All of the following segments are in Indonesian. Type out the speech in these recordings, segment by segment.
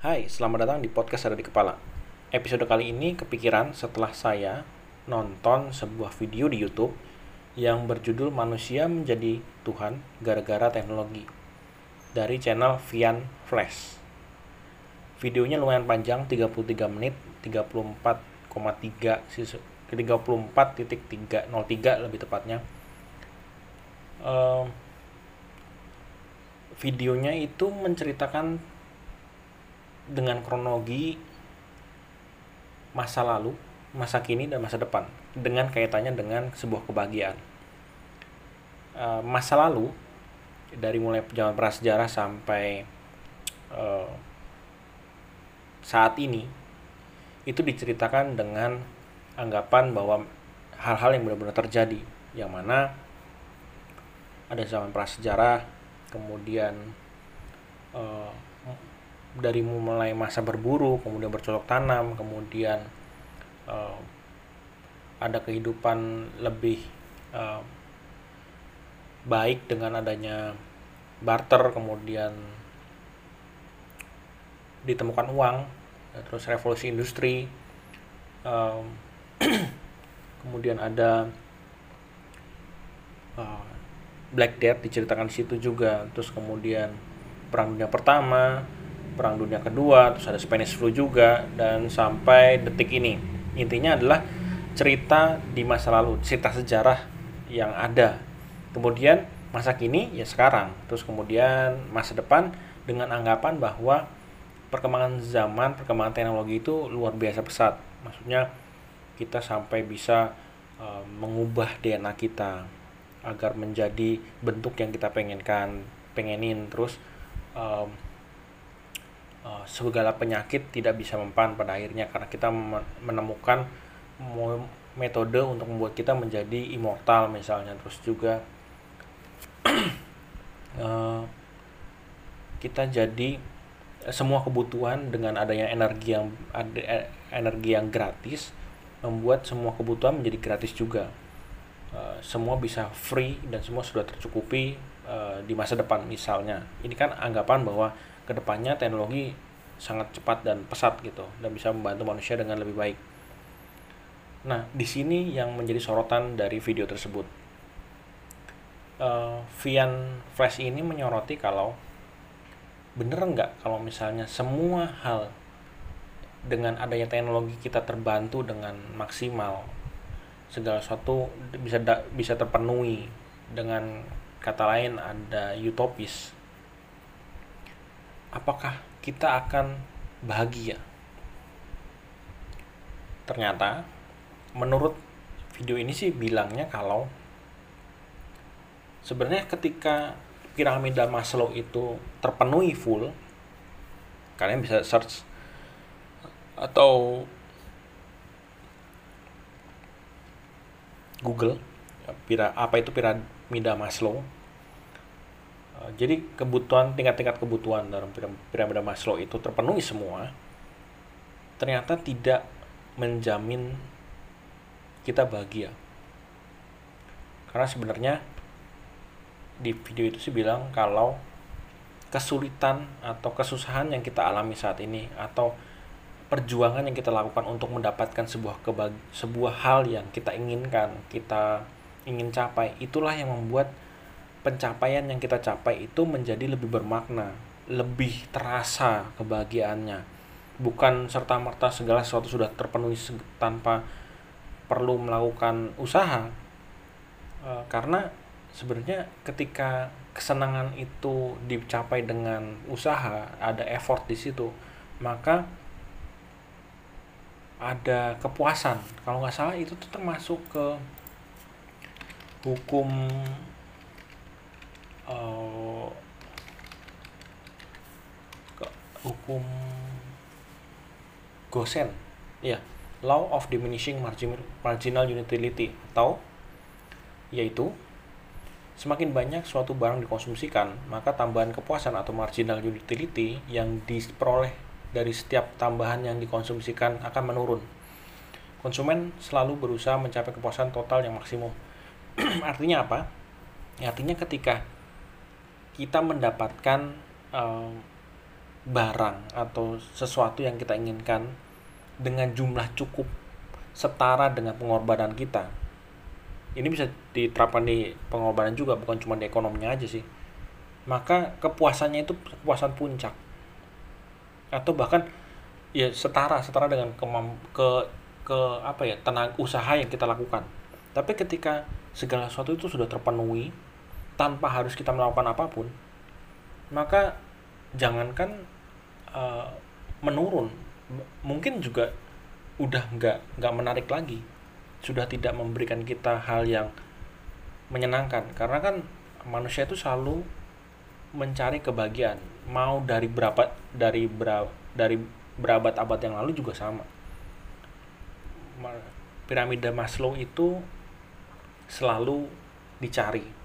Hai, selamat datang di podcast Ada di Kepala. Episode kali ini kepikiran setelah saya nonton sebuah video di YouTube yang berjudul Manusia Menjadi Tuhan Gara-gara Teknologi dari channel Vian Flash. Videonya lumayan panjang, 33 menit, 34,3 ke 34.303 lebih tepatnya. Uh, videonya itu menceritakan dengan kronologi masa lalu, masa kini dan masa depan dengan kaitannya dengan sebuah kebahagiaan. Uh, masa lalu dari mulai zaman prasejarah sampai uh, saat ini itu diceritakan dengan anggapan bahwa hal-hal yang benar-benar terjadi yang mana ada zaman prasejarah kemudian uh, dari mulai masa berburu, kemudian bercocok tanam, kemudian uh, ada kehidupan lebih uh, baik dengan adanya barter, kemudian ditemukan uang, terus revolusi industri, uh, kemudian ada uh, Black Death diceritakan di situ juga, terus kemudian Perang Dunia Pertama, Perang Dunia Kedua, terus ada Spanish Flu juga, dan sampai detik ini. Intinya adalah cerita di masa lalu, cerita sejarah yang ada. Kemudian masa kini ya sekarang, terus kemudian masa depan dengan anggapan bahwa perkembangan zaman, perkembangan teknologi itu luar biasa pesat. Maksudnya kita sampai bisa uh, mengubah DNA kita agar menjadi bentuk yang kita pengenkan, pengenin terus uh, segala penyakit tidak bisa mempan pada akhirnya karena kita menemukan metode untuk membuat kita menjadi immortal misalnya. Terus juga uh, kita jadi semua kebutuhan dengan adanya energi yang ada energi yang gratis membuat semua kebutuhan menjadi gratis juga. Semua bisa free dan semua sudah tercukupi di masa depan misalnya. Ini kan anggapan bahwa ke depannya teknologi sangat cepat dan pesat gitu dan bisa membantu manusia dengan lebih baik. Nah, di sini yang menjadi sorotan dari video tersebut. Uh, Vian Flash ini menyoroti kalau bener nggak kalau misalnya semua hal dengan adanya teknologi kita terbantu dengan maksimal segala sesuatu bisa bisa terpenuhi dengan kata lain ada utopis apakah kita akan bahagia? Ternyata menurut video ini sih bilangnya kalau sebenarnya ketika piramida Maslow itu terpenuhi full kalian bisa search atau Google apa itu piramida Maslow jadi kebutuhan tingkat-tingkat kebutuhan dalam piramida Maslow itu terpenuhi semua, ternyata tidak menjamin kita bahagia. Karena sebenarnya di video itu sih bilang kalau kesulitan atau kesusahan yang kita alami saat ini atau perjuangan yang kita lakukan untuk mendapatkan sebuah sebuah hal yang kita inginkan, kita ingin capai, itulah yang membuat pencapaian yang kita capai itu menjadi lebih bermakna, lebih terasa kebahagiaannya. Bukan serta-merta segala sesuatu sudah terpenuhi tanpa perlu melakukan usaha. E, karena sebenarnya ketika kesenangan itu dicapai dengan usaha, ada effort di situ, maka ada kepuasan. Kalau nggak salah itu tuh termasuk ke hukum uh, hukum Gosen. Ya law of diminishing margin, marginal utility. Atau yaitu semakin banyak suatu barang dikonsumsikan maka tambahan kepuasan atau marginal utility yang diperoleh dari setiap tambahan yang dikonsumsikan akan menurun. Konsumen selalu berusaha mencapai kepuasan total yang maksimum. Artinya apa? Artinya ketika kita mendapatkan uh, barang atau sesuatu yang kita inginkan dengan jumlah cukup setara dengan pengorbanan kita. Ini bisa diterapkan di pengorbanan juga bukan cuma di ekonominya aja sih. Maka kepuasannya itu kepuasan puncak. Atau bahkan ya setara setara dengan kemam, ke ke apa ya tenaga usaha yang kita lakukan. Tapi ketika segala sesuatu itu sudah terpenuhi tanpa harus kita melakukan apa pun maka jangankan uh, menurun. Mungkin juga udah nggak nggak menarik lagi. Sudah tidak memberikan kita hal yang menyenangkan. Karena kan manusia itu selalu mencari kebahagiaan. Mau dari berapa dari berapa dari berabad-abad yang lalu juga sama. Piramida Maslow itu selalu dicari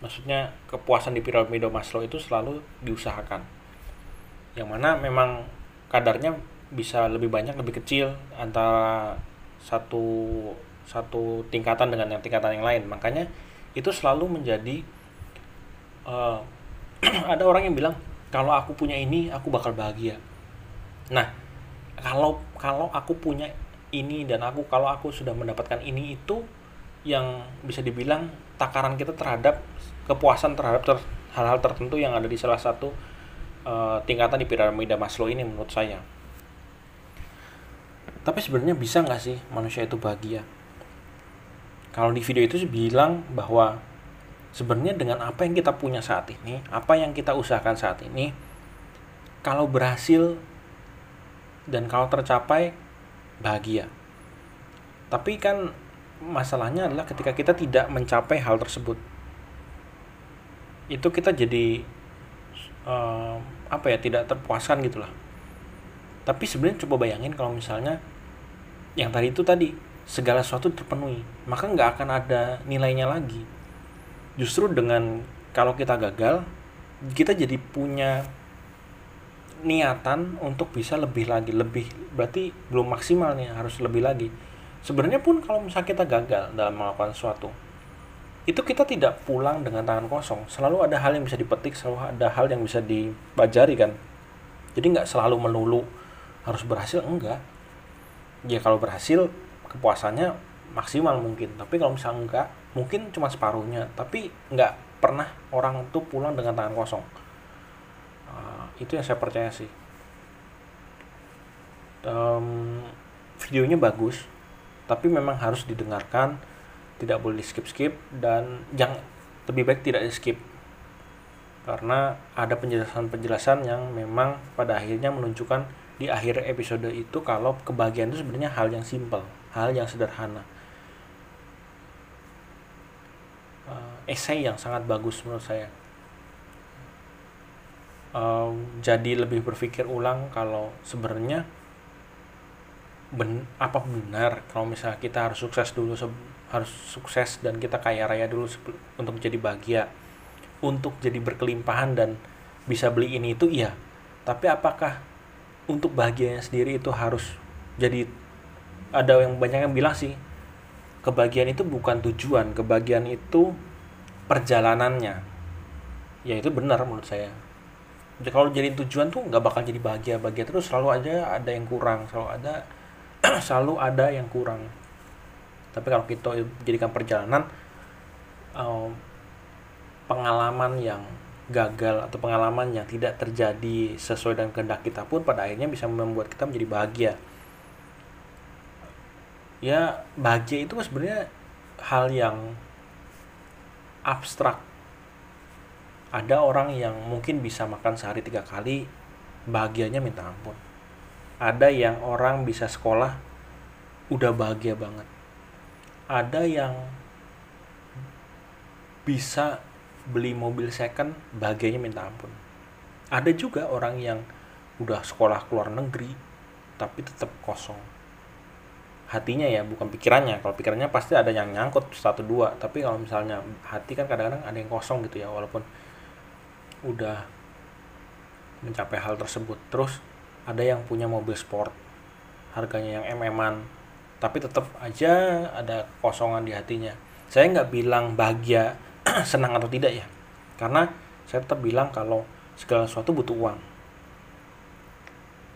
maksudnya kepuasan di piramida Maslow itu selalu diusahakan. Yang mana memang kadarnya bisa lebih banyak lebih kecil antara satu satu tingkatan dengan yang tingkatan yang lain. Makanya itu selalu menjadi uh, ada orang yang bilang kalau aku punya ini aku bakal bahagia. Nah kalau kalau aku punya ini dan aku kalau aku sudah mendapatkan ini itu yang bisa dibilang takaran kita terhadap kepuasan terhadap ter, hal-hal tertentu yang ada di salah satu uh, tingkatan di piramida Maslow ini menurut saya. Tapi sebenarnya bisa nggak sih manusia itu bahagia? Kalau di video itu bilang bahwa sebenarnya dengan apa yang kita punya saat ini apa yang kita usahakan saat ini kalau berhasil dan kalau tercapai bahagia. Tapi kan masalahnya adalah ketika kita tidak mencapai hal tersebut. Itu kita jadi uh, apa ya tidak terpuaskan gitulah. Tapi sebenarnya coba bayangin kalau misalnya yang tadi itu tadi segala sesuatu terpenuhi maka nggak akan ada nilainya lagi. Justru dengan kalau kita gagal kita jadi punya niatan untuk bisa lebih lagi lebih berarti belum maksimal nih harus lebih lagi sebenarnya pun kalau misalnya kita gagal dalam melakukan sesuatu itu kita tidak pulang dengan tangan kosong. Selalu ada hal yang bisa dipetik selalu ada hal yang bisa dipelajari kan? Jadi nggak selalu melulu harus berhasil? Enggak. Ya kalau berhasil kepuasannya maksimal mungkin. Tapi kalau misalnya enggak mungkin cuma separuhnya. Tapi enggak pernah orang tuh pulang dengan tangan kosong. Uh, itu yang saya percaya sih. Um, videonya bagus tapi memang harus didengarkan tidak boleh di skip skip dan jangan lebih baik tidak di skip karena ada penjelasan-penjelasan yang memang pada akhirnya menunjukkan di akhir episode itu kalau kebahagiaan itu sebenarnya hal yang simpel, hal yang sederhana. Uh, esai yang sangat bagus menurut saya. Uh, jadi lebih berpikir ulang kalau sebenarnya ben, apa benar kalau misalnya kita harus sukses dulu harus sukses dan kita kaya raya dulu untuk jadi bahagia untuk jadi berkelimpahan dan bisa beli ini itu iya. Tapi apakah untuk bahagianya sendiri itu harus jadi ada yang banyak yang bilang sih kebahagiaan itu bukan tujuan kebahagiaan itu perjalanannya. Ya itu benar menurut saya. Kalau jadi tujuan tuh nggak bakal jadi bahagia bahagia terus selalu aja ada yang kurang selalu ada selalu ada yang kurang. Tapi kalau kita jadikan perjalanan um, pengalaman yang gagal atau pengalaman yang tidak terjadi sesuai dengan kehendak kita pun pada akhirnya bisa membuat kita menjadi bahagia. Ya bahagia itu kan sebenarnya hal yang abstrak. Ada orang yang mungkin bisa makan sehari tiga kali bahagianya minta ampun ada yang orang bisa sekolah udah bahagia banget. Ada yang bisa beli mobil second bahagianya minta ampun. Ada juga orang yang udah sekolah keluar negeri tapi tetap kosong. Hatinya ya bukan pikirannya. Kalau pikirannya pasti ada yang nyangkut satu dua. Tapi kalau misalnya hati kan kadang-kadang ada yang kosong gitu ya walaupun udah mencapai hal tersebut. Terus ada yang punya mobil sport harganya yang mm tapi tetap aja ada kosongan di hatinya. Saya nggak bilang bahagia senang atau tidak ya. Karena saya tetap bilang kalau segala sesuatu butuh uang.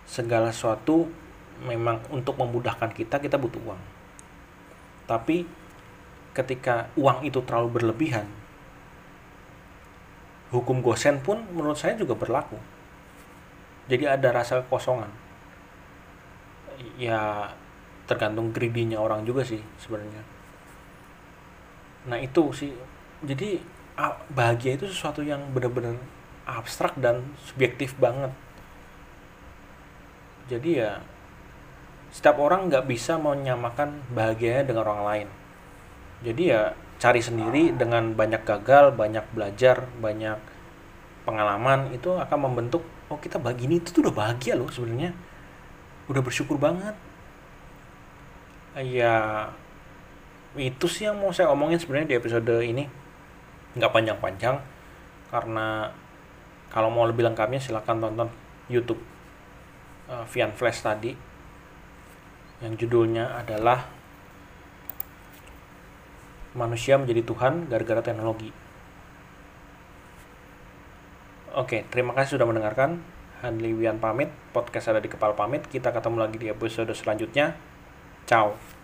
Segala sesuatu memang untuk memudahkan kita kita butuh uang. Tapi ketika uang itu terlalu berlebihan hukum gosen pun menurut saya juga berlaku jadi ada rasa kekosongan. Ya tergantung greedy orang juga sih sebenarnya. Nah itu sih. Jadi bahagia itu sesuatu yang benar-benar abstrak dan subjektif banget. Jadi ya setiap orang nggak bisa menyamakan bahagianya dengan orang lain. Jadi ya cari sendiri dengan banyak gagal banyak belajar banyak pengalaman itu akan membentuk oh kita begini itu tuh udah bahagia loh sebenarnya. Udah bersyukur banget. Ya itu sih yang mau saya omongin sebenarnya di episode ini. Nggak panjang-panjang karena kalau mau lebih lengkapnya silahkan tonton YouTube uh, Vian Flash tadi. Yang judulnya adalah Manusia Menjadi Tuhan Gara-gara Teknologi. Oke, terima kasih sudah mendengarkan. Hanli Wian pamit, podcast ada di kepala pamit. Kita ketemu lagi di episode selanjutnya. Ciao.